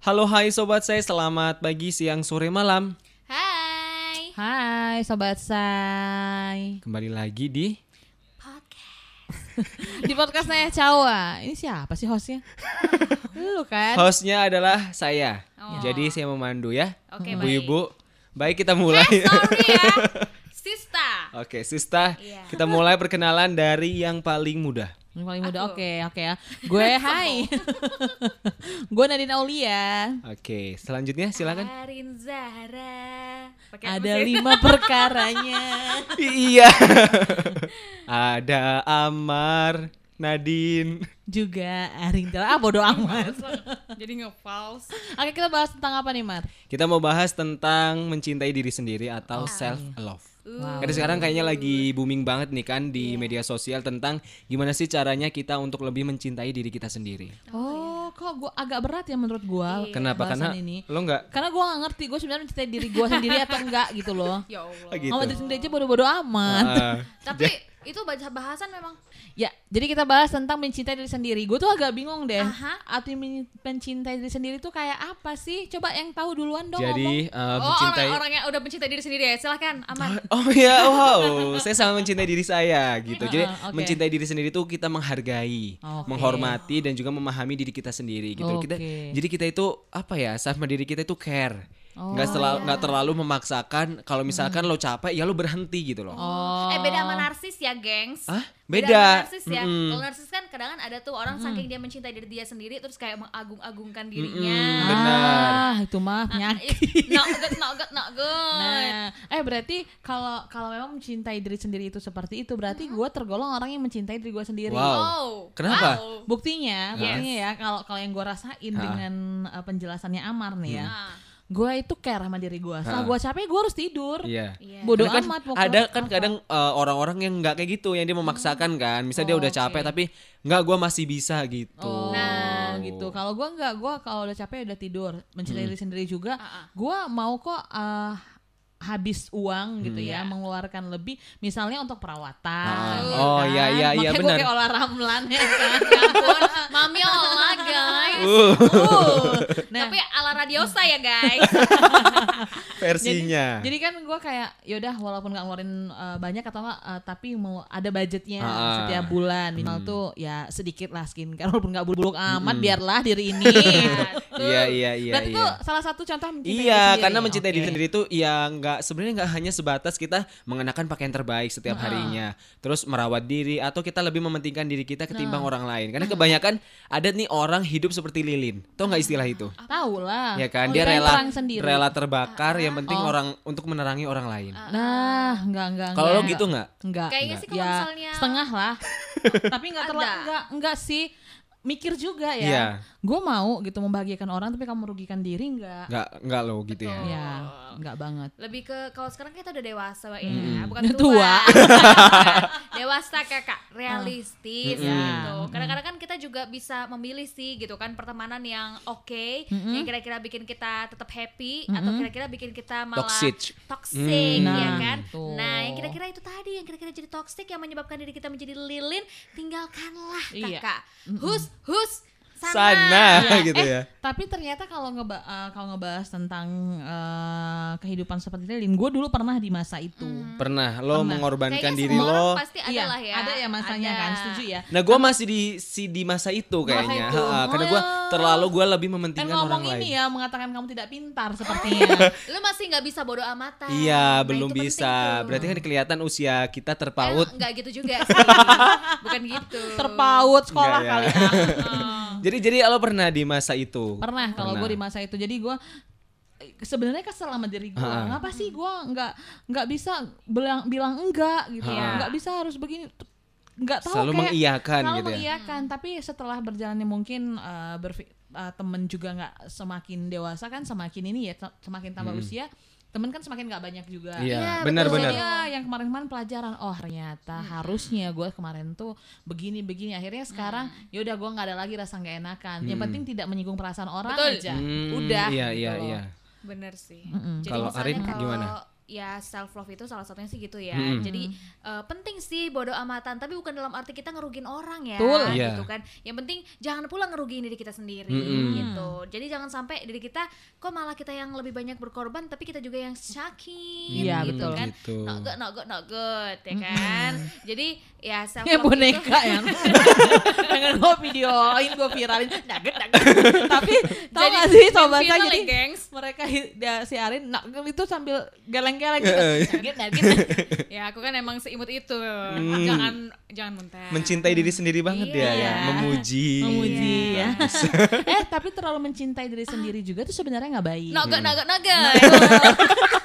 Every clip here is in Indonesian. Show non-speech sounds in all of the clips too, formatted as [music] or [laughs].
Halo hai sobat saya, selamat pagi, siang, sore, malam. Hai. Hai sobat say Kembali lagi di Podcast. [laughs] Di podcastnya Cawa Ini siapa sih hostnya? [laughs] Lu kan? hostnya adalah saya. Oh. Jadi saya memandu ya. Oke, Bu baik. Ibu. Baik kita mulai. Eh, sorry ya. [laughs] Sista. Oke, Sista, Iya. kita mulai perkenalan dari yang paling muda. Yang paling muda oke oke ya Gue [laughs] hai [laughs] Gue Nadine Aulia Oke, selanjutnya silakan. Arin Zahra. Apa Ada lima [laughs] perkaranya iya. Ada Amar, Nadine. Juga Arintel Ah bodo amat Jadi nge-false. Oke kita bahas tentang apa nih Mar? Kita mau bahas tentang mencintai diri sendiri atau self love. Wow. Karena sekarang kayaknya lagi booming banget nih kan di media sosial tentang gimana sih caranya kita untuk lebih mencintai diri kita sendiri. Oh kok gua agak berat ya menurut gua Kenapa? Karena ini lo nggak Karena gua gak ngerti gue sebenarnya mencintai diri gue sendiri atau enggak gitu loh [laughs] Ya Allah. Ah, gitu. Sama diri sendiri aja bodo-bodo amat Ah, Tapi itu baca bahasan memang Ya, jadi kita bahas tentang mencintai diri sendiri. Gue tuh agak bingung deh. Aha. Arti men- mencintai diri sendiri tuh kayak apa sih? Coba yang tahu duluan dong ngomong. jadi uh, Oh, mencintai orang-orang yang udah mencintai diri sendiri ya. Silahkan, aman. [laughs] Oh ya, wow, saya sama mencintai diri saya gitu. Jadi oke. mencintai diri sendiri tuh kita menghargai, Oke. menghormati dan juga memahami diri kita sendiri gitu. Kita Oke. jadi kita itu apa ya, sama diri kita itu care. Oh, nggak selalu nggak terlalu memaksakan kalau misalkan lo capek ya lo berhenti gitu loh. Oh. Eh beda sama narsis ya, gengs. Hah? sama Beda. narsis ya. Mm-mm. Kalau narsis kan kadang ada tuh orang saking dia mencintai diri dia sendiri terus kayak mengagung-agungkan dirinya. Mm-mm, benar. Ah, itu mah penyakit. Not good, not good, not good. Nah, eh berarti kalau kalau memang mencintai diri sendiri itu seperti itu, berarti gue tergolong orang yang mencintai diri gue sendiri. Wow. Oh. Kenapa? Wow. Buktinya, Yes. buktinya ya kalau kalau yang gue rasain Ah. dengan uh, penjelasannya Amar nih ya, Ah. Gue itu care sama diri gue. Setelah Ah. gue capek, gue harus tidur. Iya. Iya. Bodoh kan amat mau ada kan apa. kadang uh, orang-orang yang nggak kayak gitu yang dia memaksakan kan misalnya dia Oh, udah capek oke. tapi nggak gua masih bisa gitu Oh, Nah. gitu. Kalau gua nggak, gua kalau udah capek udah tidur. Mencintai Hmm. diri sendiri juga. Gua mau kok eh, habis uang gitu Hmm. ya, mengeluarkan lebih, misalnya untuk perawatan. Ah. ya Oh, kan? iya, iya, iya, benar. Kayak olah ramlan ya kan. Ya Mami olah guys. Uh, Uh. Nah, Tapi ala radiosa ya guys. [laughs] versinya jadi kan gua kayak yaudah walaupun nggak ngeluarin eh, banyak atau nggak, eh, tapi mau ada budgetnya Ah. setiap bulan minimal Hmm. tuh ya sedikit lah skincare walaupun nggak buluk amat biarlah diri ini. [laughs] [laughs] iya iya iya Berarti iya itu salah satu contoh mencintai diri Iya, sendiri. karena mencintai diri Oke. sendiri itu ya nggak sebenarnya nggak hanya sebatas kita mengenakan pakaian terbaik setiap harinya, terus merawat diri atau kita lebih mementingkan diri kita ketimbang orang lain. Karena kebanyakan ada nih orang hidup seperti lilin, tau nggak istilah itu? Tahu lah. Ya kan, Oh, dia rela rela terbakar, yang penting Oh. orang untuk menerangi orang lain. Nah, enggak enggak. Kalau lo enggak. gitu nggak? Enggak. Kayaknya sih kalau ya, misalnya- setengah lah. [laughs] tapi enggak terlalu enggak enggak sih. Mikir juga ya. Iya. Gue mau gitu membahagiakan orang tapi kamu merugikan diri enggak. Nggak nggak lo gitu ya. Ya, enggak banget. Lebih ke kalau sekarang kita udah dewasa ya, Mm-mm. bukan tua. tua. [laughs] dewasa kakak, realistis Mm-mm. gitu. Kadang-kadang kan kita juga bisa memilih sih gitu kan pertemanan yang oke, yang kira-kira bikin kita tetap happy atau kira-kira bikin kita malah Toxic. toxic Hmm. ya Nah, kan. tuh. Nah, yang kira-kira itu tadi yang kira-kira jadi toxic yang menyebabkan diri kita menjadi lilin, tinggalkanlah Iya. kakak. Hus hus sana. Sana Iya, [laughs] gitu eh, ya. Tapi ternyata kalau ngeba eh, kalau ngebahas tentang eh, kehidupan seperti Lilin, gue dulu pernah di masa itu. Pernah lo Pernah. mengorbankan Kayaknya diri lo. pasti ada Iya, lah ya. ada ya masanya Ada. kan, setuju ya. Nah, gue masih di si di masa itu kayaknya, itu. Ha-ha, karena gue ya. terlalu gue lebih Kan mementingkan ngomong orang ini lain. ya mengatakan kamu tidak pintar sepertinya. [laughs] Lu masih nggak bisa bodo amatan. Iya, Nah, belum bisa. tuh. Berarti kan kelihatan usia kita Eh, terpaut. Enggak gitu juga [laughs] sih. Bukan gitu. Terpaut sekolah Enggak ya. kali ah. Jadi jadi lo pernah di masa itu? Pernah kalau gue di masa itu. Jadi gue sebenarnya kesel sama diri gue. Ah. Ngapa sih gue nggak nggak bisa bilang bilang enggak gitu ya? Nggak bisa harus begini. Nggak tahu Selalu kayak mengiyakan selalu gitu ya. mengiyakan. Tapi setelah berjalannya mungkin eh, berfi- eh, temen juga nggak semakin dewasa kan semakin ini ya se- semakin tambah usia temen kan semakin nggak banyak juga. Iya, Iya, benar-benar. betul. Jadi ya yang kemarin-kemarin pelajaran oh ternyata harusnya gue kemarin tuh begini begini akhirnya sekarang ya udah gue nggak ada lagi rasa nggak enakan yang penting tidak menyinggung perasaan orang Betul. aja Hmm, udah Iya gitu iya loh. iya. Bener sih. Mm-mm. Jadi Kalau kalau gimana? Ya self love itu salah satunya sih gitu ya. Mm-mm. Jadi eh, penting sih bodo amatan, tapi bukan dalam arti kita ngerugin orang ya, Betul. Gitu kan. Yang penting jangan pula ngerugiin diri kita sendiri Mm-mm. gitu. Jadi jangan sampai diri kita kok malah kita yang lebih banyak berkorban, tapi kita juga yang sakit, Iya, gitu betul. kan. Gitu. Not good, not good, not good, ya kan. Jadi ya [laughs] self love boneka ya. [laughs] Pengen gue videoin, gue viralin. Nugget, nugget. [laughs] Tapi tau Jadi, gak sih sobat saya jadi ya, gengs. Mereka dia, si Arin nugget itu sambil geleng-geleng gitu. Heeh. Nugget, nugget. ya aku kan emang seimut itu. Hmm. Jangan jangan muntah. Mencintai diri sendiri banget ya, Iya. ya, memuji. Memuji Iya. ya. [laughs] eh tapi terlalu mencintai diri sendiri juga tuh sebenarnya nggak baik. Nugget. [laughs]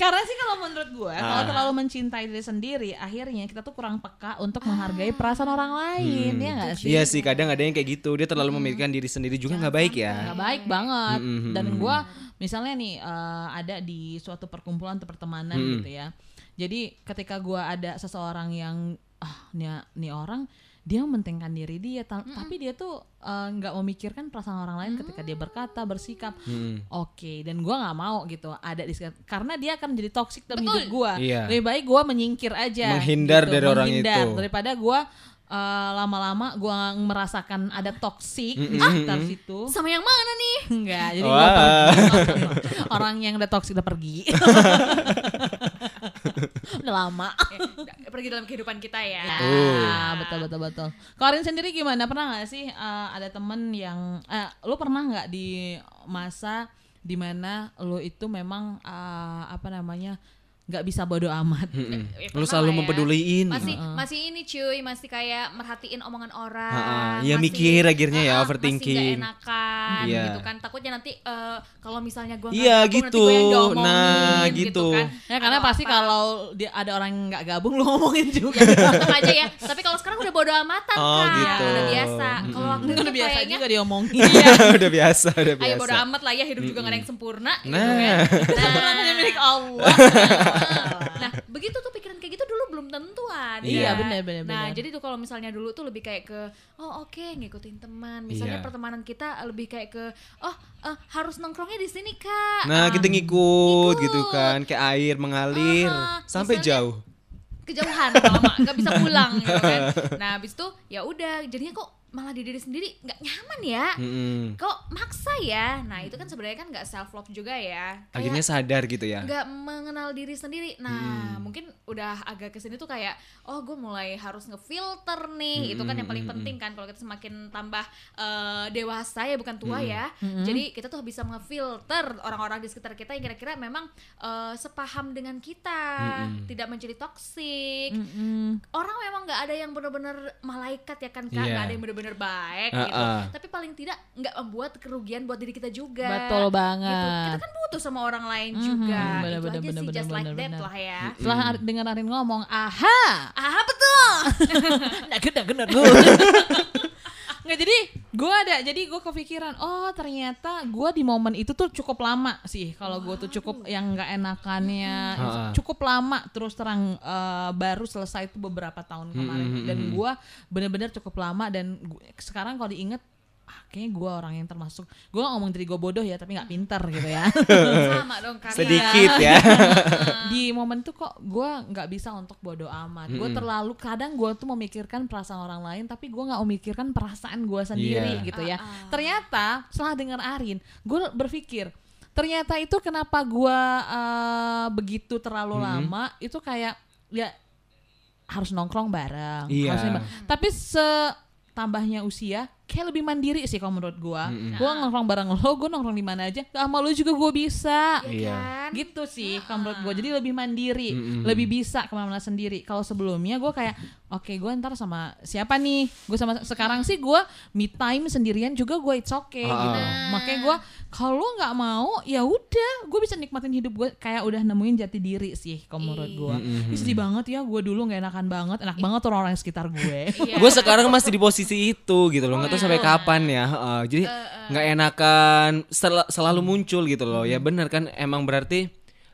Karena sih kalau menurut gue kalau Ah. terlalu mencintai diri sendiri akhirnya kita tuh kurang peka untuk menghargai perasaan orang lain Hmm. ya nggak sih? Iya sih, kadang ada yang kayak gitu. Dia terlalu memikirkan diri sendiri juga nggak baik ya. nggak baik banget Mm-mm, dan mm-mm. gue misalnya nih eh, ada di suatu perkumpulan atau pertemanan Mm-mm. gitu ya jadi ketika gue ada seseorang yang ah nih nih orang dia mementingkan diri dia ta- tapi dia tuh eh, nggak memikirkan perasaan orang lain ketika dia berkata bersikap Mm. Oke, dan gua nggak mau gitu ada di sekitar karena dia akan menjadi toksik dalam Betul. hidup gua. Iya. Lebih baik gua menyingkir aja. Menghindar gitu, dari orang menghindar itu. daripada gua eh, lama-lama gua merasakan ada toksik di Mm-mm. sekitar situ. Sama yang mana nih? Enggak, jadi Wah. gua pergi. [laughs] Orang yang udah toksik udah pergi. [laughs] [laughs] udah lama. Ya, pergi dalam kehidupan kita ya. Ya, betul betul betul. Karin sendiri gimana? Pernah nggak sih eh, ada temen yang, eh, lu pernah nggak di masa di mana lu itu memang eh, apa namanya nggak bisa bodo amat? Mm-mm. Ya, Lu pernah selalu ya. mempeduliin. Masih masih ini cuy, masih kayak merhatiin omongan orang. Ha-ha, ya masih- mikir akhirnya ya, Ha-ha, overthinking. Masih gak enakan Iya. gitu kan. Takutnya nanti eh, kalau misalnya gua Iya, nggak gabung, gitu. nanti gua yang diomongin, Nah, gitu. gitu. kan. Ya karena Atau pasti apa. kalau dia ada orang yang nggak gabung lu ngomongin juga. [laughs] Aja ya. Tapi kalau sekarang udah bodo amatan Oh, kan. gitu. Udah biasa. Kalau waktu itu Udah biasa kayaknya juga diomongin. [laughs] udah biasa, udah biasa. Ayo bodo amat lah ya hidup juga gak ada yang sempurna gitu Nah. kan. [laughs] Sempurna hanya milik Allah. Nah, begitu tuh pikiran kayak gitu dulu belum tentu ada. Iya, benar, benar, Nah, jadi tuh kalau misalnya dulu tuh lebih kayak ke oh oke ngikutin teman. Misalnya Iya. pertemanan kita lebih kayak ke oh eh, harus nongkrongnya di sini, Kak. Nah, kita ngikut, Ngikut. gitu kan, kayak air mengalir Aha, sampai misalnya- jauh. kejauhan lama nggak bisa pulang gitu kan. Nah, habis itu ya udah jadinya kok malah di diri sendiri nggak nyaman ya. Mm-mm. Kok maksa ya? Nah, itu kan sebenarnya kan nggak self love juga ya. Kayak Akhirnya sadar gitu ya. nggak mengenal diri sendiri. Nah, mungkin udah agak ke sini tuh kayak, oh gue mulai harus ngefilter nih. Itu kan yang paling penting kan kalau kita semakin tambah eh, dewasa ya bukan tua ya. Jadi kita tuh bisa ngefilter orang-orang di sekitar kita yang kira-kira memang eh, sepaham dengan kita, tidak menjadi toksik. Mm-mm. Orang memang nggak ada yang benar-benar malaikat ya kan kak, Iya. nggak ada yang benar-benar baik gitu. Uh-uh. Tapi paling tidak nggak membuat kerugian buat diri kita juga Betul gitu. banget. Kita kan butuh sama orang lain Mhm, juga. bener, itu bener, aja bener, sih bener, just like bener, that bener. lah ya. Setelah Ar- dengar Arin ngomong, aha, Ah betul. [laughs] nugget nugget nugget. [laughs] Nggak jadi gue ada jadi gue kepikiran oh ternyata gue di momen itu tuh cukup lama sih. Kalau gue tuh cukup yang nggak enakannya Ha-ha. cukup lama terus terang eh, baru selesai itu beberapa tahun kemarin. Mm, mm, dan gue bener-bener cukup lama dan gu- sekarang kalau diinget ah, kayaknya gue orang yang termasuk gue gak ngomong dari gue bodoh ya tapi nggak pinter gitu ya [laughs] sama dong kak. Sedikit ya. di momen itu kok gue nggak bisa untuk bodo amat gue terlalu kadang gue tuh memikirkan perasaan orang lain tapi gue nggak memikirkan perasaan gue sendiri Iya. gitu ya Ah, ah. ternyata setelah dengar Arin gue berpikir ternyata itu kenapa gue eh, begitu terlalu Mm-mm. lama itu kayak ya harus nongkrong bareng Iya. harus nembak. tapi setambahnya usia kayak lebih mandiri sih kalau menurut gue Mm-mm. gue nongkrong bareng lo gue nongkrong di mana aja gak sama lo juga gue bisa Iya kan? gitu sih kalau menurut gue jadi lebih mandiri Mm-mm. lebih bisa ke mana-mana sendiri kalau sebelumnya gue kayak oke gue ntar sama siapa nih gue sama sekarang sih gue me time sendirian juga gue it's okay Ah. gitu makanya gue kalau lo nggak mau ya udah gue bisa nikmatin hidup gue kayak udah nemuin jati diri sih kalau menurut gue Mm-mm. Ih, sedih banget ya gue dulu nggak enakan banget enak banget orang-orang sekitar gue [laughs] Iya. gue sekarang masih di posisi itu gitu loh nggak tahu sampai kapan ya Heeh, jadi nggak enakan sel- selalu muncul gitu loh. Ya benar kan emang berarti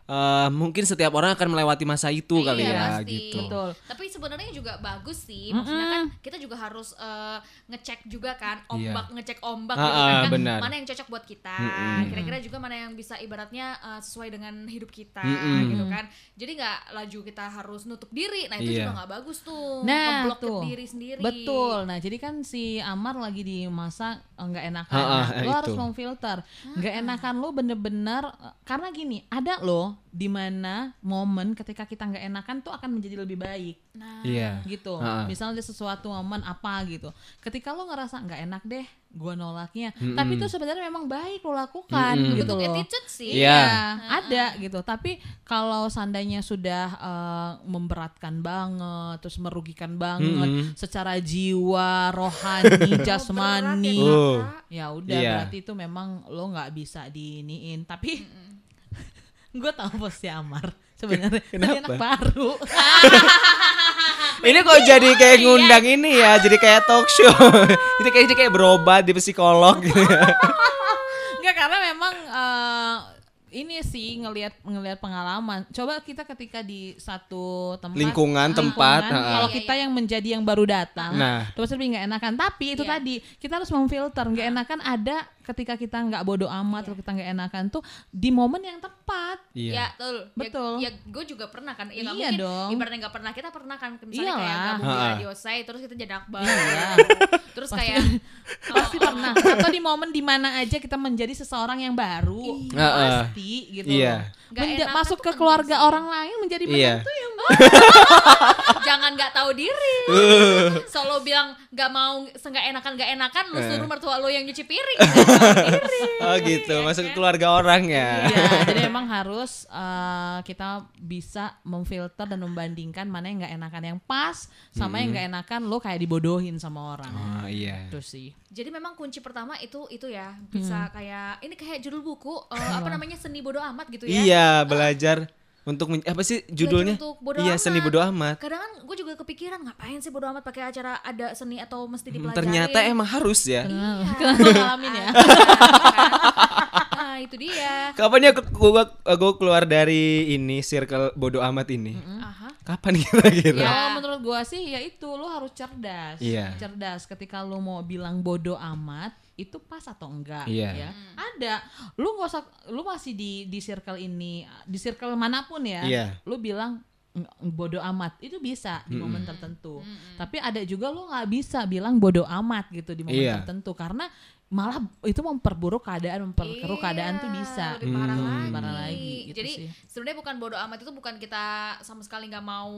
eh, mungkin setiap orang akan melewati masa itu kali Iya, ya pasti. gitu. Betul. Tapi sebenarnya juga bagus sih. Maksudnya kan kita juga harus eh, ngecek juga kan ombak, ngecek ombak gitu kan. kan. benar. Mana yang cocok buat kita. Kira-kira juga mana yang bisa ibaratnya eh, sesuai dengan hidup kita gitu kan. Jadi nggak laju kita harus nutup diri. Nah, itu Iya. juga nggak bagus tuh. Nah, Ngeblok tuh. diri sendiri. Betul. Nah, jadi kan si Amar lagi di masa nggak enakan. Ha, ha, Nah, lo harus itu. memfilter. Nggak enakan lo bener-bener karena gini, ada lo di mana momen ketika kita nggak enakan tuh akan menjadi lebih baik Nah, Iya. gitu. Ha, ha. Misalnya sesuatu momen apa gitu. Ketika lo ngerasa nggak enak deh, gua nolaknya. Tapi itu sebenarnya memang baik lo lakukan Mm-mm. gitu bentuk loh. attitude sih. Iya. Iya, ada gitu. Tapi kalau seandainya sudah eh, memberatkan banget, terus merugikan banget Mm-mm. secara jiwa, rohani, [laughs] jasmani, Oh. ya udah Iya. berarti itu memang lo nggak bisa diiniin. Tapi gue tahu posisi Amar sebenarnya Dia Kenapa? anak baru. [laughs] Ini kok jadi kayak ngundang ini ya, jadi kayak talk show. [laughs] Itu kayak jadi kayak berobat di psikolog gitu ya. [laughs] Enggak karena memang eh, ini sih ngelihat ngelihat pengalaman. Coba kita ketika di satu tempat Lingkungan, tempat, lingkungan, ha-ha. kalau Iya, kita yang menjadi yang baru datang, Nah. terus lebih nggak enakan. Tapi itu Iya. tadi kita harus memfilter. Nggak enakan ada ketika kita nggak bodoh amat atau kita nggak enakan tuh di momen yang tepat. Iya. Ya, betul. Betul. Ya, gue juga pernah kan. Ya, Iya mungkin dong. ibaratnya nggak pernah. Kita pernah kan misalnya kayak Iyalah. gabung di radio saya terus kita jadi baru. Iya. Terus Pasti- kayak [laughs] Pasti pernah. Atau di momen di mana aja kita menjadi seseorang yang baru, Iya. pasti gitu. Iya. loh. Nggak Menja- enakan masuk ke keluarga sih. orang lain menjadi Iya. menantu yang [laughs] [laughs] jangan nggak tahu diri. Uh. [laughs] Solo bilang nggak mau senggak enakan nggak enakan lu Eh. suruh mertua lu yang nyuci piring. Nggak diri. Oh gitu, masuk ke keluarga orang ya. Iya, jadi emang harus eh, kita bisa memfilter dan membandingkan mana yang nggak enakan yang pas sama yang nggak enakan lo kayak dibodohin sama orang. Oh iya. Itu sih. Jadi memang kunci pertama itu itu ya bisa kayak ini kayak judul buku eh, apa namanya seni bodoh amat gitu ya. Iya, belajar untuk men- apa sih judulnya? untuk bodo Iya, seni amat. bodo amat. Kadang kan gue juga kepikiran ngapain sih bodo amat pakai acara ada seni atau mesti Hmm, dipelajari. ternyata emang harus ya. Iya. Kenapa ngalamin ya? Nah, itu dia. Kapan ya gua, gua keluar dari ini circle bodo amat ini? Aha. Kapan kira-kira? Ya. Kalau menurut gua sih ya itu lo harus cerdas. Iya. Cerdas ketika lo mau bilang bodoh amat itu pas atau enggak Iya. ya. Ada. Lu nggak usah lu masih di di circle ini, di circle mana pun ya. Iya. Lu bilang "Ng- bodoh amat itu bisa di momen tertentu. Tapi ada juga lu nggak bisa bilang bodoh amat gitu di momen Iya. tertentu karena malah itu memperburuk keadaan, memperkeruh keadaan tuh Iya, bisa. lebih parah Hmm. lagi. Parah lagi, gitu Jadi sebenarnya bukan bodoh amat itu bukan kita sama sekali nggak mau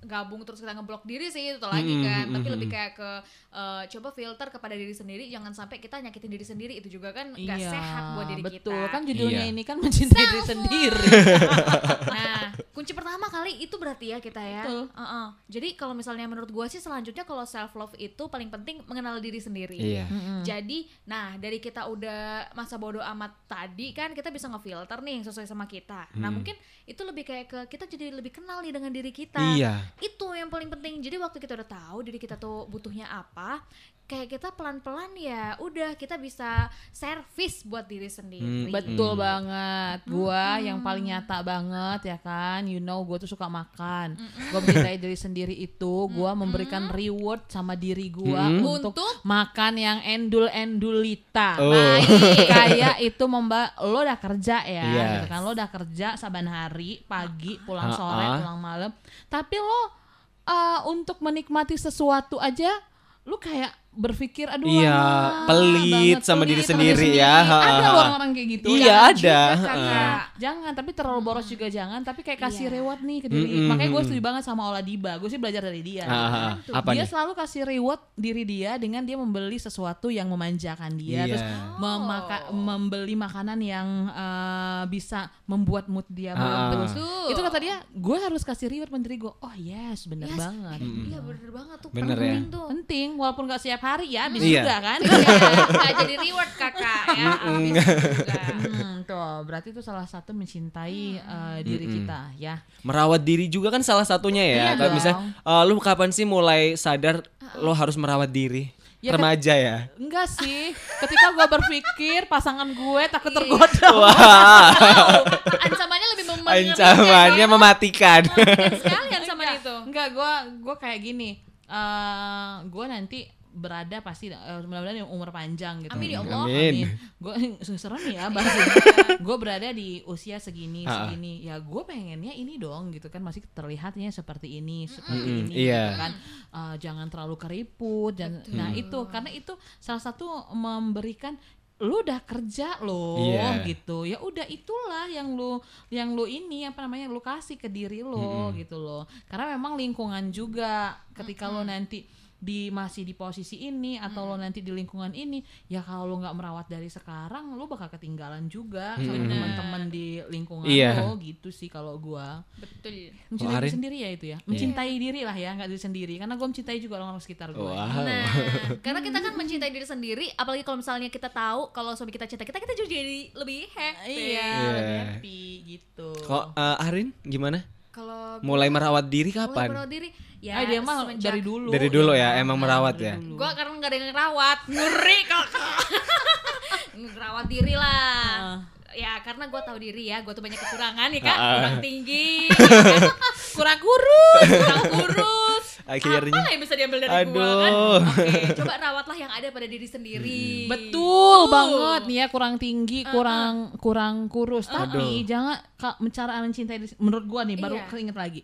gabung terus kita ngeblok diri sih itu lagi Hmm, kan. hmm, Tapi hmm, lebih hmm. kayak ke eh, coba filter kepada diri sendiri jangan sampai kita nyakitin diri sendiri itu juga kan nggak Iya, sehat buat diri betul. kita. Kan judulnya Iya. ini kan mencintai diri sendiri. [laughs] nah, kunci pertama kali itu berarti ya kita ya. Betul. Uh-uh. Jadi kalau misalnya menurut gua sih selanjutnya kalau self love itu paling penting mengenal diri sendiri. Iya. Jadi, nah dari kita udah masa bodoh amat tadi kan kita bisa ngefilter nih yang sesuai sama kita. Nah mungkin itu lebih kayak ke kita jadi lebih kenal nih dengan diri kita. Iya. Itu yang paling penting. Jadi waktu kita udah tahu diri kita tuh butuhnya apa, kayak kita pelan-pelan ya udah kita bisa servis buat diri sendiri. Hmm, Betul banget. Gua yang paling nyata banget ya kan. You know gue tuh suka makan. Gua mencintai diri sendiri itu gua memberikan reward sama diri gua Mm-mm. untuk, Untuk? makan yang endul-endulita. Oh. Nah, [laughs] kayak itu memba lo udah kerja ya, Yes. gitu kan. Lo udah kerja saban hari, pagi, pulang sore, Ha-ha. pulang malam. Tapi lo uh, untuk menikmati sesuatu aja lu kayak berpikir aduh Iya, lama pelit banget, sama diri sendiri ya, Ada orang-orang kayak gitu. Iya, Jangan ada. juga. Kakak. Jangan, tapi terlalu boros juga jangan. Tapi kayak kasih Iya. reward nih ke diri. Mm-mm. Makanya gue setuju banget sama Oladiba. Gue sih belajar dari dia. Ah, apa dia nih? selalu kasih reward diri dia dengan dia membeli sesuatu yang memanjakan dia, Iya. terus memaka- membeli makanan yang eh, bisa membuat mood dia bagus. Betul. Itu kata dia, gue harus kasih reward menteri gue. Oh yes, bener Yes. banget. Iya bener banget tuh Bener ya. penting tuh. Penting, walaupun gak setiap hari ya, habis Iya. juga kan. [laughs] Iya, nggak jadi reward kakak ya. Habis juga. Hmm, tuh, berarti itu salah satu mencintai eh, diri kita ya. Merawat diri juga kan salah satunya ya. Iya Kalau misalnya eh, lu kapan sih mulai sadar lo harus merawat diri? Ya, Remaja ya. Enggak sih, ketika gue berpikir pasangan gue takut Iya. tergoda. Wah. Ancamannya lebih mem- Ancamannya mematikan. Mengerikan sekali ancaman itu. Enggak, gua gua kayak gini. eh gua nanti berada pasti eh, mudah-mudahan umur panjang gitu. Amin ya Allah. Amin. Gue [laughs] serem ya bahasnya. [laughs] gue berada di usia segini segini. Ya gue pengennya ini dong gitu kan masih terlihatnya seperti ini seperti Mm-mm, ini iya. gitu kan. Eh, jangan terlalu keriput dan nah itu karena itu salah satu memberikan lu udah kerja loh Iya. gitu ya udah itulah yang lu yang lu ini apa namanya lu kasih ke diri lo gitu loh karena memang lingkungan juga ketika lo nanti di masih di posisi ini atau lo nanti di lingkungan ini ya kalau lo nggak merawat dari sekarang lo bakal ketinggalan juga sama teman-teman di lingkungan Iya. lo gitu sih kalau gua Betul. mencintai diri sendiri ya itu ya mencintai diri lah ya nggak diri sendiri karena gue mencintai juga orang-orang sekitar gue Wow. Nah, [laughs] karena kita kan mencintai diri sendiri, apalagi kalau misalnya kita tahu kalau suami kita cinta kita, kita juga jadi lebih happy. iya Iya. lebih happy gitu Kok eh, Arin gimana? Kalau Mulai merawat diri mulai kapan? merawat diri, ya Ah, dia mah semenjak- dari dulu Dari dulu ya, Iya, emang merawat ya? dulu. Gua karena nggak ada yang ngerawat, ngeri kakak. [laughs] ngerawat diri lah. Ah. Ya karena gue tahu diri ya, gue tuh banyak kekurangan ya kan, Ah. kurang tinggi, ya [laughs] kurang kurus, kurang kurus. Akhirnya. Apa yang bisa diambil dari gue kan? Aduh. Oke, [laughs] coba rawatlah yang ada pada diri sendiri. Betul Tuh. banget nih ya kurang tinggi, kurang kurang kurus. Tapi jangan ka- cara mencintai diri menurut gua nih baru Iya. keinget lagi.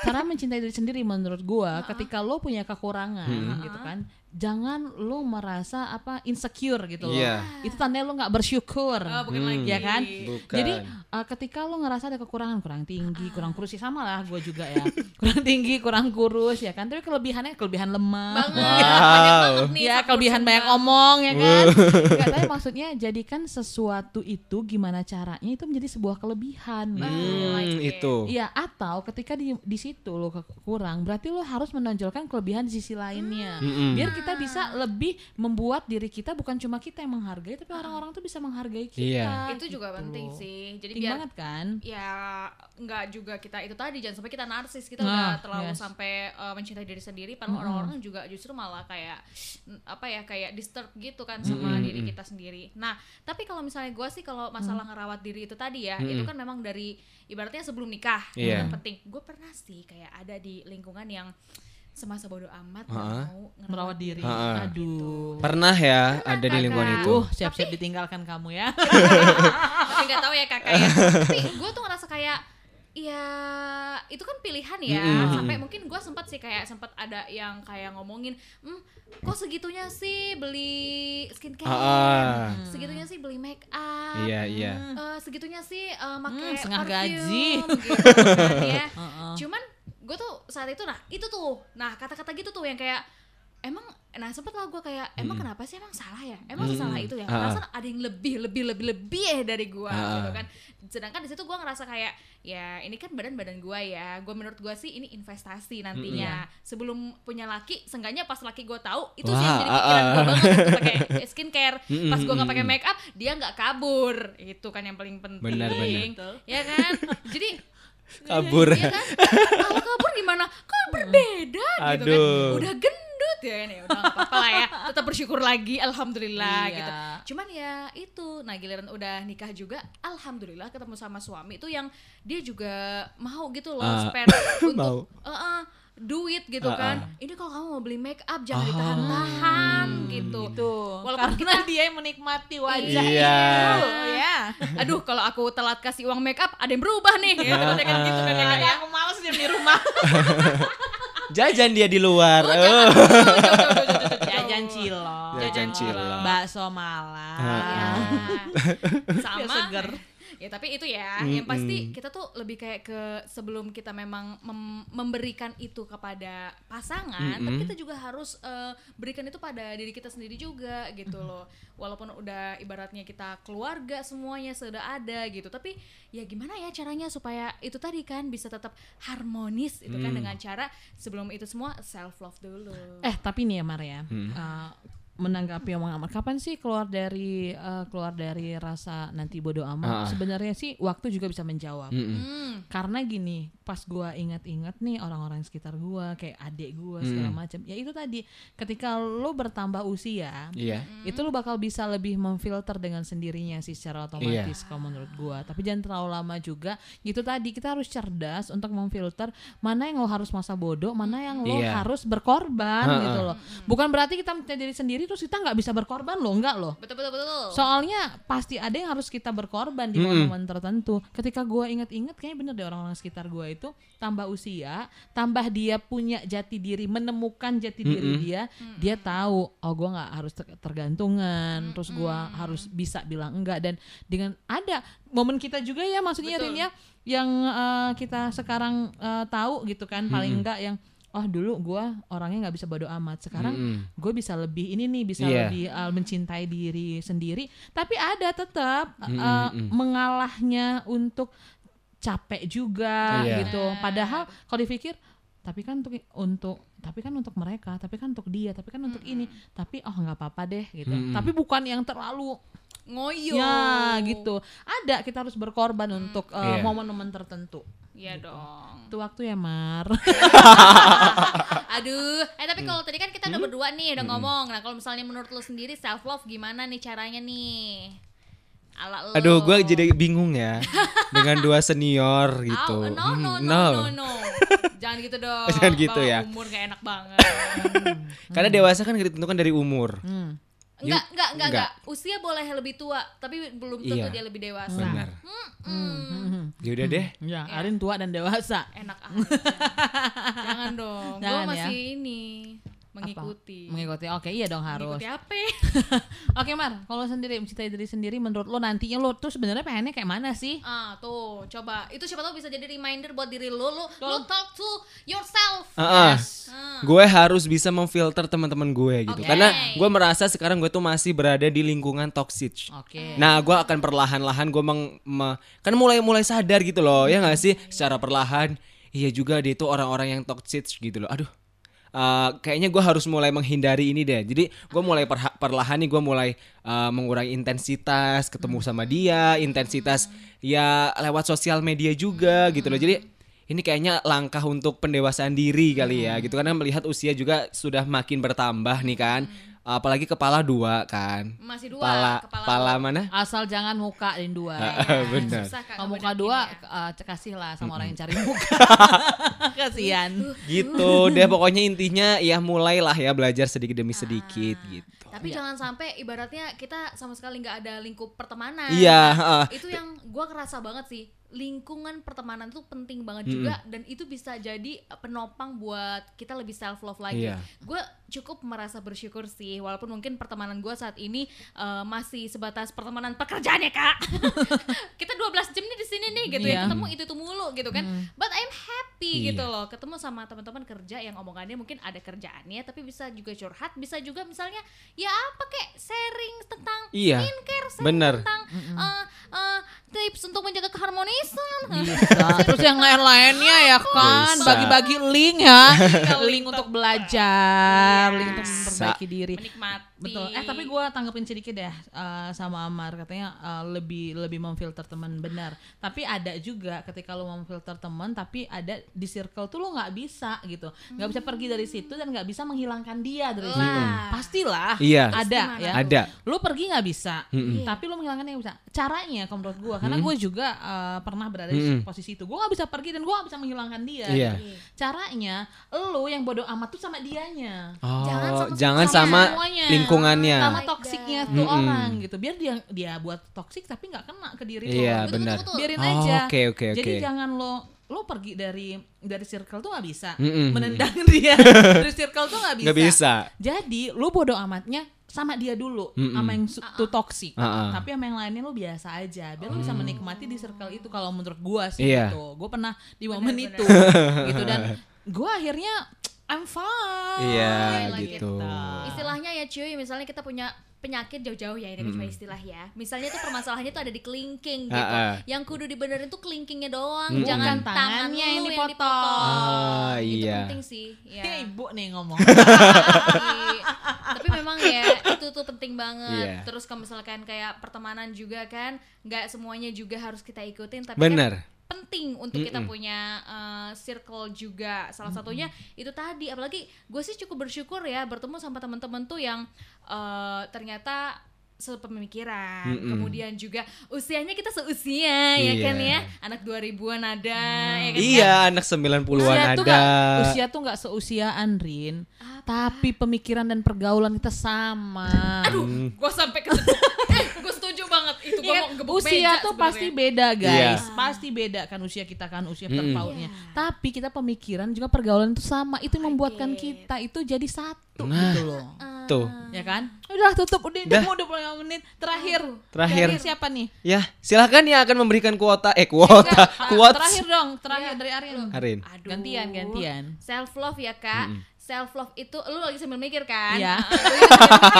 cara mencintai diri sendiri menurut gua ketika lo punya kekurangan gitu kan, jangan lo merasa apa insecure gitu loh. Iya. Itu tandanya lo nggak bersyukur. Oh, bukan lagi. Ya kan? Bukan. Jadi uh, ketika lo ngerasa ada kekurangan kurang tinggi, kurang kurus sih sama lah gue juga ya. [laughs] kurang tinggi, kurang kurus ya kan. Tapi kelebihannya kelebihan lemak. banget, Wow. banyak banget nih. Ya kelebihan banyak omong ya kan. Enggak, tapi maksudnya jadikan sesuatu itu gimana caranya itu menjadi sebuah kelebihan. Hmm, like it. itu. Iya, atau ketika di di situ lo ke- kurang, berarti lo harus menonjolkan kelebihan di sisi lainnya. Mm-mm. Biar kita bisa lebih membuat diri kita bukan cuma kita yang menghargai, tapi orang-orang tuh bisa menghargai kita. Iya. Itu juga gitu penting sih. Jadi Penting biar banget kan? ya nggak juga kita itu tadi jangan sampai kita narsis kita Nah, udah terlalu yes. sampai uh, mencintai diri sendiri padahal orang-orang juga justru malah kayak apa ya kayak disturb gitu kan sama diri kita sendiri nah tapi kalau misalnya gue sih kalau masalah ngerawat diri itu tadi ya itu kan memang dari ibaratnya sebelum nikah itu Iya. kan penting gue pernah sih kayak ada di lingkungan yang semasa bodoh amat Ha-ha. mau Merawat diri. Ha-ha. Aduh. Pernah ya ada di Kakak. lingkungan itu. Uh, siap-siap ditinggalkan kamu ya. [laughs] tapi nggak tahu ya kakak ya [laughs] tapi gue tuh ngerasa kayak ya itu kan pilihan ya Mm-mm. sampai mungkin gue sempat sih kayak sempat ada yang kayak ngomongin hmm, kok segitunya sih beli skincare Ah, ah. segitunya sih beli make up Iya, iya. Eh, segitunya sih eh, pakai Hmm, setengah gaji. gitu kan ya [laughs] Heeh. cuman gue tuh saat itu nah itu tuh. Nah kata-kata gitu tuh yang kayak emang nah sempet lah gue kayak emang kenapa sih emang salah ya? Emang Hmm. salah itu ya? Ah. perasaan ada yang lebih lebih lebih lebih eh dari gue Ah. gitu kan. Sedangkan di situ gue ngerasa kayak ya ini kan badan badan gue ya. Gue menurut gue sih ini investasi nantinya. Sebelum punya laki seenggaknya pas laki gue tahu itu sih yang Wah, jadi pikiran gue ah. banget untuk pakai skincare. Mm-mm, [laughs] pas gue nggak pakai mm-mm. make up dia nggak kabur. Itu kan yang paling penting. Benar, benar. ya kan? Jadi Kabur. Iya kan? Kalau kabur gimana? Kok berbeda gitu kan? Aduh. Udah gendut ya ya. Udah apa-apa lah ya. Tetap bersyukur lagi alhamdulillah Iya. gitu. Cuman ya itu, nah giliran udah nikah juga alhamdulillah ketemu sama suami itu yang dia juga mau gitu loh Ah, spend [laughs] untuk mau. eh, eh, duit gitu Ah, kan. ah. Ini kalau kamu mau beli make up jangan Ah. ditahan-tahan gitu. Tuh, Walaupun karena [laughs] dia yang menikmati wajah Iya. itu ya. [laughs] Aduh, kalau aku telat kasih uang make up ada yang berubah nih. Ya, kan gitu kan ya, kan, ya. aku males di rumah. [laughs] Jajan dia di luar. Oh, Oh. jangan. Jauh, jauh, jauh, jauh, jauh, jauh. Jajan cilok. Jajan cilok. Bakso Malang. Ah, Ya. Biar sama seger. [laughs] ya tapi itu ya yang pasti kita tuh lebih kayak ke sebelum kita memang mem- memberikan itu kepada pasangan tapi Mm-mm. kita juga harus eh, berikan itu pada diri kita sendiri juga gitu loh walaupun udah ibaratnya kita keluarga semuanya sudah ada gitu tapi ya gimana ya caranya supaya itu tadi kan bisa tetap harmonis itu kan Hmm. dengan cara sebelum itu semua self love dulu Eh tapi nih ya Mar ya, Hmm. Menanggapi omongan Amar, kapan sih keluar dari eh, keluar dari rasa nanti bodoh amat? Ah. Sebenarnya sih waktu juga bisa menjawab. Mm-mm. Hmm. Karena gini, pas gua ingat-ingat nih orang-orang sekitar gua, kayak adik gua segala Mm. macam. Ya itu tadi, ketika lo bertambah usia, Iya. itu lo bakal bisa lebih memfilter dengan sendirinya sih secara otomatis kalau menurut gua. Tapi jangan terlalu lama juga. Gitu tadi kita harus cerdas untuk memfilter mana yang lo harus masa bodoh, mana yang lo Iya. harus berkorban Ha-ha. gitu loh. Bukan berarti kita minta diri terus kita nggak bisa berkorban loh, enggak loh. Betul betul betul. Soalnya pasti ada yang harus kita berkorban di Mm-mm. momen tertentu. Ketika gua inget-inget kayaknya bener deh orang-orang sekitar gua itu tambah usia, tambah dia punya jati diri, menemukan jati diri Mm-mm. dia, dia tahu oh gua nggak harus ter- tergantungan, terus gua harus bisa bilang enggak dan dengan ada momen kita juga ya maksudnya. Rin ya yang eh, kita sekarang eh, tahu gitu kan paling Mm-mm. enggak yang oh dulu gua orangnya nggak bisa bodo amat sekarang Mm-mm. gue bisa lebih ini nih bisa Iya. lebih uh, mencintai diri sendiri tapi ada tetap uh, Mm, uh, mm, mm. mengalahnya untuk capek juga Iya. gitu padahal kalau dipikir tapi kan untuk untuk tapi kan untuk mereka tapi kan untuk dia tapi kan untuk ini tapi oh nggak apa-apa deh gitu Mm, mm. tapi bukan yang terlalu Ngoyo. ya gitu ada kita harus berkorban untuk uh, Iya. momen-momen tertentu Iya dong. itu waktu ya Mar [laughs] Aduh, eh tapi kalau tadi kan kita Hmm? udah berdua nih udah ngomong. Nah, kalau misalnya menurut lu sendiri self love gimana nih caranya nih? Ala lu. Aduh, gue jadi bingung ya [laughs] dengan dua senior gitu. no, no, Hmm, no, no, no, Jangan gitu [laughs] dong. Jangan gitu Bawa ya. Umur gak enak banget. Karena dewasa kan ditentukan dari umur. Hmm. Enggak, enggak, enggak, Enggak. Usia boleh lebih tua, tapi belum tentu Iya. dia lebih dewasa. Benar. Hmm, Ya udah deh. ya Arin tua dan dewasa enak aja. [laughs] Jangan dong. Gue Jangan ya. masih ini mengikuti. mengikuti oke iya dong harus Mengikuti apa? [laughs] Oke Mar, kalau sendiri mencintai diri sendiri menurut lo nantinya lo tuh sebenarnya pengennya kayak mana sih? Ah, tuh, coba. Itu siapa tahu bisa jadi reminder buat diri lu. Lu, lu talk to yourself. Ah, ah. Ah. Gue harus bisa memfilter teman-teman gue gitu. Oke. Karena gue merasa sekarang gue tuh masih berada di lingkungan toxic. Oke. Nah, gue akan perlahan-lahan gue meng, me- kan mulai mulai sadar gitu loh, ya nggak sih? Secara perlahan, iya juga dia itu orang-orang yang toxic gitu loh. Aduh, eh, kayaknya gue harus mulai menghindari ini deh. Jadi gue mulai perha- perlahan nih gue mulai eh, mengurangi intensitas ketemu sama dia, intensitas ya lewat sosial media juga gitu loh. Jadi ini kayaknya langkah untuk pendewasaan diri kali ya gitu karena melihat usia juga sudah makin bertambah nih kan. Apalagi kepala dua kan. Masih dua Pala, kepala pala lu. mana? Asal jangan muka dan dua. Benar. Susah, Kak, Kalau muka dua ya. eh, kasih lah sama orang yang cari muka. [laughs] Kasihan. gitu deh pokoknya intinya ya mulailah ya belajar sedikit demi sedikit gitu Tapi jangan sampai ibaratnya kita sama sekali nggak ada lingkup pertemanan. Iya, heeh. Itu yang gua kerasa banget sih. Lingkungan pertemanan itu penting banget juga dan itu bisa jadi penopang buat kita lebih self love lagi. Iya. Gue cukup merasa bersyukur sih walaupun mungkin pertemanan gua saat ini eh, masih sebatas pertemanan pekerjaan ya kak. [laughs] [laughs] kita 12 jam nih di sini nih gitu Iya. ya ketemu itu itu mulu gitu kan. But I'm happy Iya. gitu loh ketemu sama teman-teman kerja yang omongannya mungkin ada kerjaannya tapi bisa juga curhat bisa juga misalnya ya apa kayak sharing tentang Iya, skincare sharing bener. tentang eh, eh, tips untuk menjaga Bisa. [laughs] Terus yang lain-lainnya ya kan, bagi-bagi link ya, [laughs] link untuk belajar, link untuk memperbaiki diri. menikmati Betul. Eh tapi gue tanggepin sedikit ya eh, sama Amar katanya eh, lebih lebih memfilter teman benar. Tapi ada juga ketika lo memfilter teman, tapi ada di circle tuh lo nggak bisa gitu, nggak bisa pergi dari situ dan nggak bisa menghilangkan dia dari situ. Lah. Pastilah. Iya. Ada ya. ada Lo pergi nggak bisa, Mm-mm. tapi lo menghilangkan yang bisa. Caranya kalau menurut gue, karena gue juga eh, pernah berada di Mm-mm. posisi itu, gue nggak bisa pergi dan gue nggak bisa menghilangkan dia. Iya. gitu. Caranya, lo yang bodoh amat tuh sama dianya oh Jangan sama jangan sama sama semuanya. lingkungannya sama toksiknya God. tuh Mm-mm. orang gitu biar dia dia buat toksik tapi nggak kena ke diri iya lo benar betul, betul. biarin Oh, aja oke, oke, jadi oke. jangan lo lo pergi dari dari circle tuh nggak bisa. Mm-mm. menendang [laughs] dia. Dari circle tuh nggak bisa. nggak bisa. Jadi lo bodoh amatnya sama dia dulu. Mm-mm. sama yang tuh toksik Ah, ah. tapi sama yang lainnya lo biasa aja. Biar lo bisa menikmati di circle itu kalau menurut gua sih Iya. gitu. Gue pernah di momen itu. Gitu. Dan [laughs] gua akhirnya I'm fine Iya, like gitu. istilahnya ya cuy misalnya kita punya penyakit jauh-jauh ya ini cuma istilah ya misalnya tuh permasalahannya tuh ada di kelingking gitu Ah, ah. yang kudu dibenerin tuh kelingkingnya doang Mm-mm. jangan Bukan tangan tangannya yang lu dipotong. Ah, itu iya. penting sih ya Ini ibu nih ngomong [laughs] Tapi- memang ya itu tuh penting banget. Iya. Terus kalau misalkan kayak pertemanan juga kan, nggak semuanya juga harus kita ikutin, tapi Bener. kan penting untuk kita punya uh, circle juga. Salah satunya itu tadi. Apalagi gue sih cukup bersyukur ya bertemu sama teman-teman tuh yang uh, ternyata sepemikiran. Kemudian juga usianya kita seusia ya Iya. kan ya. Anak 2000-an ada ya kan. Iya, anak 90-an usia tuh ada. gak, usia tuh nggak seusiaan Rin tapi pemikiran dan pergaulan kita sama Aduh, gue sampai ke [laughs] eh, gue itu gue Iya, mau gebuk usia meja tuh sebenarnya. pasti beda guys Iya. pasti beda kan usia kita kan usia Mm-mm. terpautnya tapi kita pemikiran juga pergaulan itu sama itu yang membuatkan Oke. kita itu jadi satu Nah. gitu loh Tuh. ya kan udah tutup udah Dah. udah udah puluh menit terakhir Terakhir. Dari siapa nih Ya, silakan yang akan memberikan kuota eh kuota, Ah, quotes. terakhir dong terakhir dari Arin Arin. Aduh. gantian gantian self love ya kak self love itu lu lagi sambil mikir kan? Iya. Mikir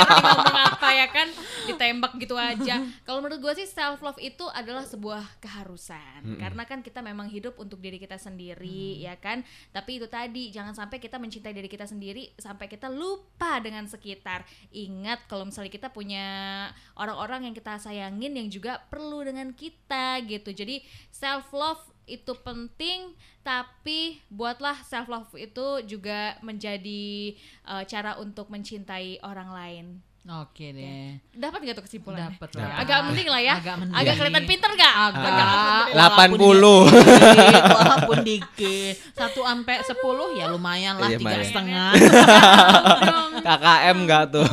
nih ngomong apa ya kan? Ditembak gitu aja. Kalau menurut gue sih self love itu adalah sebuah keharusan. Karena kan kita memang hidup untuk diri kita sendiri ya kan? Tapi itu tadi jangan sampai kita mencintai diri kita sendiri sampai kita lupa dengan sekitar. Ingat kalau misalnya kita punya orang-orang yang kita sayangin yang juga perlu dengan kita gitu. Jadi self love itu penting tapi buatlah self love itu juga menjadi uh, cara untuk mencintai orang lain. Oke deh. Dapat nggak tuh kesimpulannya? Dapat lah. Agak mending lah ya. Agak mending. agak kelihatan pinter nggak? Agak. Delapan puluh. dikit, walaupun dikit. Satu sampai sepuluh ya lumayan lah Iya, tiga setengah. [laughs] KKM enggak tuh?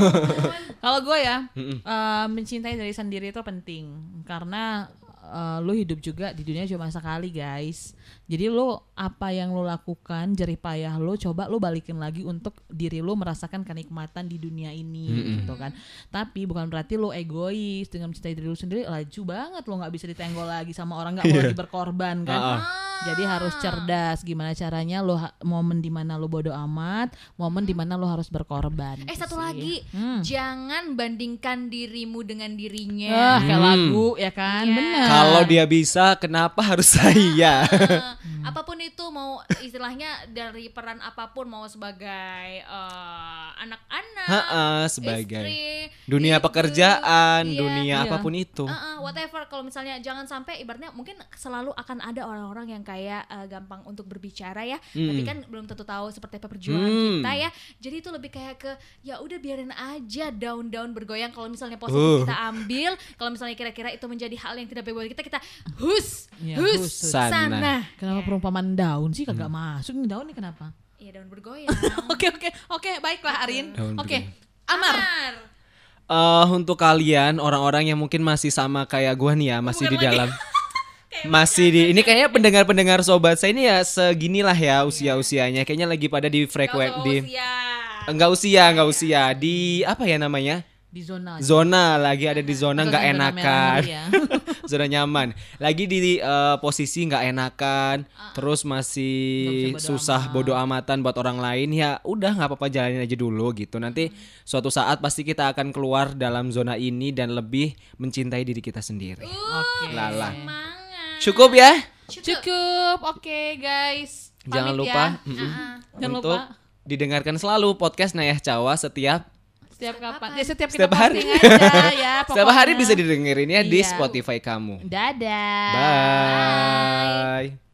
kalau gue ya eh, mencintai diri sendiri itu penting. Karena eh, lu hidup juga di dunia cuma sekali guys jadi lu apa yang lu lakukan jerih payah lu coba lu balikin lagi untuk diri lu merasakan kenikmatan di dunia ini gitu kan tapi bukan berarti lu egois dengan mencintai diri lu sendiri laju banget lu nggak bisa ditenggol lagi sama orang nggak mau lagi berkorban kan Ah, jadi harus cerdas gimana caranya lo ha- momen di mana lo bodoh amat, momen di mana lo harus berkorban. eh gitu satu sih. lagi Hmm. jangan bandingkan dirimu dengan Ah, dirinya kayak Hmm. lagu ya kan, Iya. benar. Kalau dia bisa, kenapa harus [laughs] saya? Eh, apa pun itu mau istilahnya dari peran apa pun mau sebagai eh, anak-anak Heeh, sebagai istri, dunia ibu, pekerjaan, iya. dunia Iya. apa pun itu. Uh-uh, whatever kalau misalnya jangan sampai ibaratnya mungkin selalu akan ada orang-orang yang kayak uh, gampang untuk berbicara ya tapi kan belum tentu tahu seperti apa perjuangan Hmm. kita ya jadi itu lebih kayak ke ya udah biarin aja daun-daun bergoyang kalau misalnya positif Uh. kita ambil kalau misalnya kira-kira itu menjadi hal yang tidak baik buat kita kita hus hus, hus, hus. Sana. sana Kenapa perumpamaan daun sih kagak masuk nih daun nih kenapa? Iya daun bergoyang [laughs] Oke oke oke baiklah Arin. Oke. bergoyang. Amar. Amar. Eh untuk kalian orang-orang yang mungkin masih sama kayak gua nih ya, masih di [laughs] bukan lagi. dalam masih di ini kayaknya pendengar-pendengar sobat saya ini ya seginilah ya usia-usianya kayaknya lagi pada di frekuensi di usia. enggak usia, enggak usia di apa ya namanya? Di zona. Zona lagi ada di zona nggak zona enakan. ngeri ya. [laughs] zona nyaman. Lagi di eh, posisi nggak enakan, terus masih bodo susah amat. bodo amatan buat orang lain ya udah nggak apa-apa jalanin aja dulu gitu. Nanti suatu saat pasti kita akan keluar dalam zona ini dan lebih mencintai diri kita sendiri. Oke. Lala. Semangat. Cukup ya? Cukup. Oke guys. Jangan Pamit lupa ya. mm-mm, Uh-uh. Jangan untuk lupa. didengarkan selalu podcast Nayah Cawa setiap setiap kapan? Ya, setiap kita setiap hari. aja ya. [laughs] Setiap hari bisa didengerinnya iya. di Spotify kamu. Dadah. Bye. Bye.